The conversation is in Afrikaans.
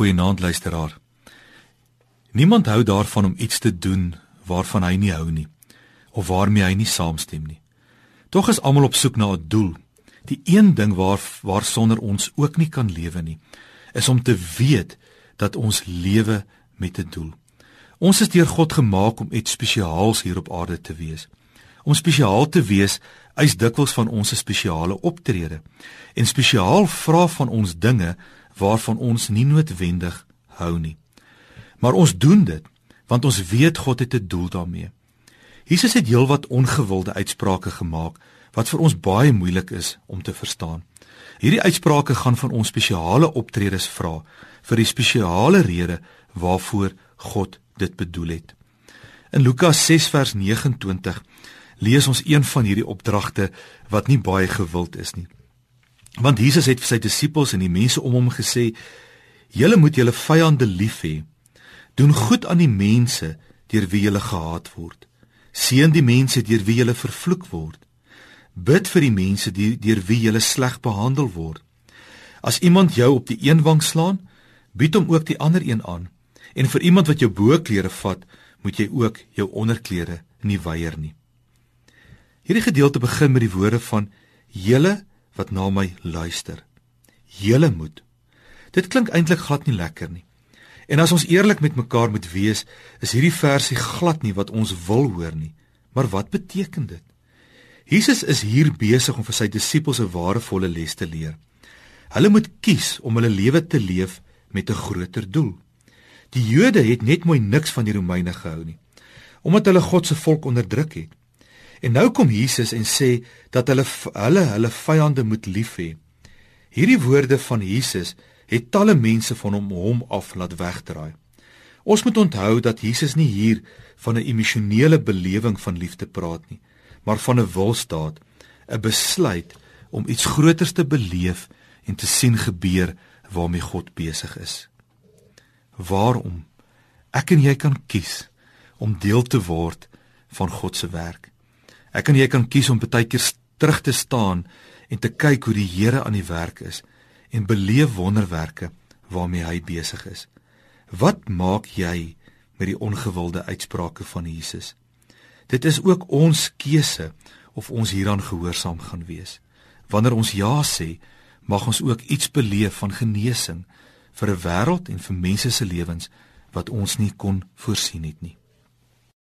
Goeienaand luisteraar. Niemand hou daarvan om iets te doen waarvan hy nie hou nie of waarmee hy nie saamstem nie. Tog is almal op soek na 'n doel. Die een ding waar waarsonder ons ook nie kan lewe nie, is om te weet dat ons lewe met 'n doel. Ons is deur God gemaak om iets spesiaals hier op aarde te wees. Om spesiaal te wees, eis dikwels van ons 'n spesiale optrede. En spesiaal vra van ons dinge waarvan ons nie noodwendig hou nie. Maar ons doen dit want ons weet God het 'n doel daarmee. Jesus het heelwat ongewilde uitsprake gemaak wat vir ons baie moeilik is om te verstaan. Hierdie uitsprake gaan van ons spesiale optredes vra vir die spesiale rede waarvoor God dit bedoel het. In Lukas 6 vers 29 lees ons een van hierdie opdragte wat nie baie gewild is nie. Want Jesus het vir sy disippels en die mense om hom gesê: "Julle moet julle vyande lief hê. Doen goed aan die mense deur wie julle gehaat word. Seën die mense deur wie julle vervloek word. Bid vir die mense deur wie julle sleg behandel word. As iemand jou op die een wang slaan, bied hom ook die ander een aan. En vir iemand wat jou boklere vat, moet jy ook jou onderklere nie weier nie." Hierdie gedeelte begin met die woorde van: "Julle wat na my luister. Julle moet. Dit klink eintlik glad nie lekker nie. En as ons eerlik met mekaar moet wees, is hierdie versie glad nie wat ons wil hoor nie. Maar wat beteken dit? Jesus is hier besig om vir sy disippels 'n waardevolle les te leer. Hulle moet kies om hulle lewe te leef met 'n groter doel. Die Jode het net mooi niks van die Romeine gehou nie, omdat hulle God se volk onderdruk het. En nou kom Jesus en sê dat hulle hulle hulle vyande moet lief hê. Hierdie woorde van Jesus het talle mense van hom hom af laat wegdraai. Ons moet onthou dat Jesus nie hier van 'n emosionele belewing van liefde praat nie, maar van 'n wilstaat, 'n besluit om iets groters te beleef en te sien gebeur waarmee God besig is. Waarom ek en jy kan kies om deel te word van God se werk. Ek en jy kan kies om baie keer terug te staan en te kyk hoe die Here aan die werk is en beleef wonderwerke waarmee hy besig is. Wat maak jy met die ongewilde uitsprake van Jesus? Dit is ook ons keuse of ons hieraan gehoorsaam gaan wees. Wanneer ons ja sê, mag ons ook iets beleef van genesing vir 'n wêreld en vir mense se lewens wat ons nie kon voorsien het nie.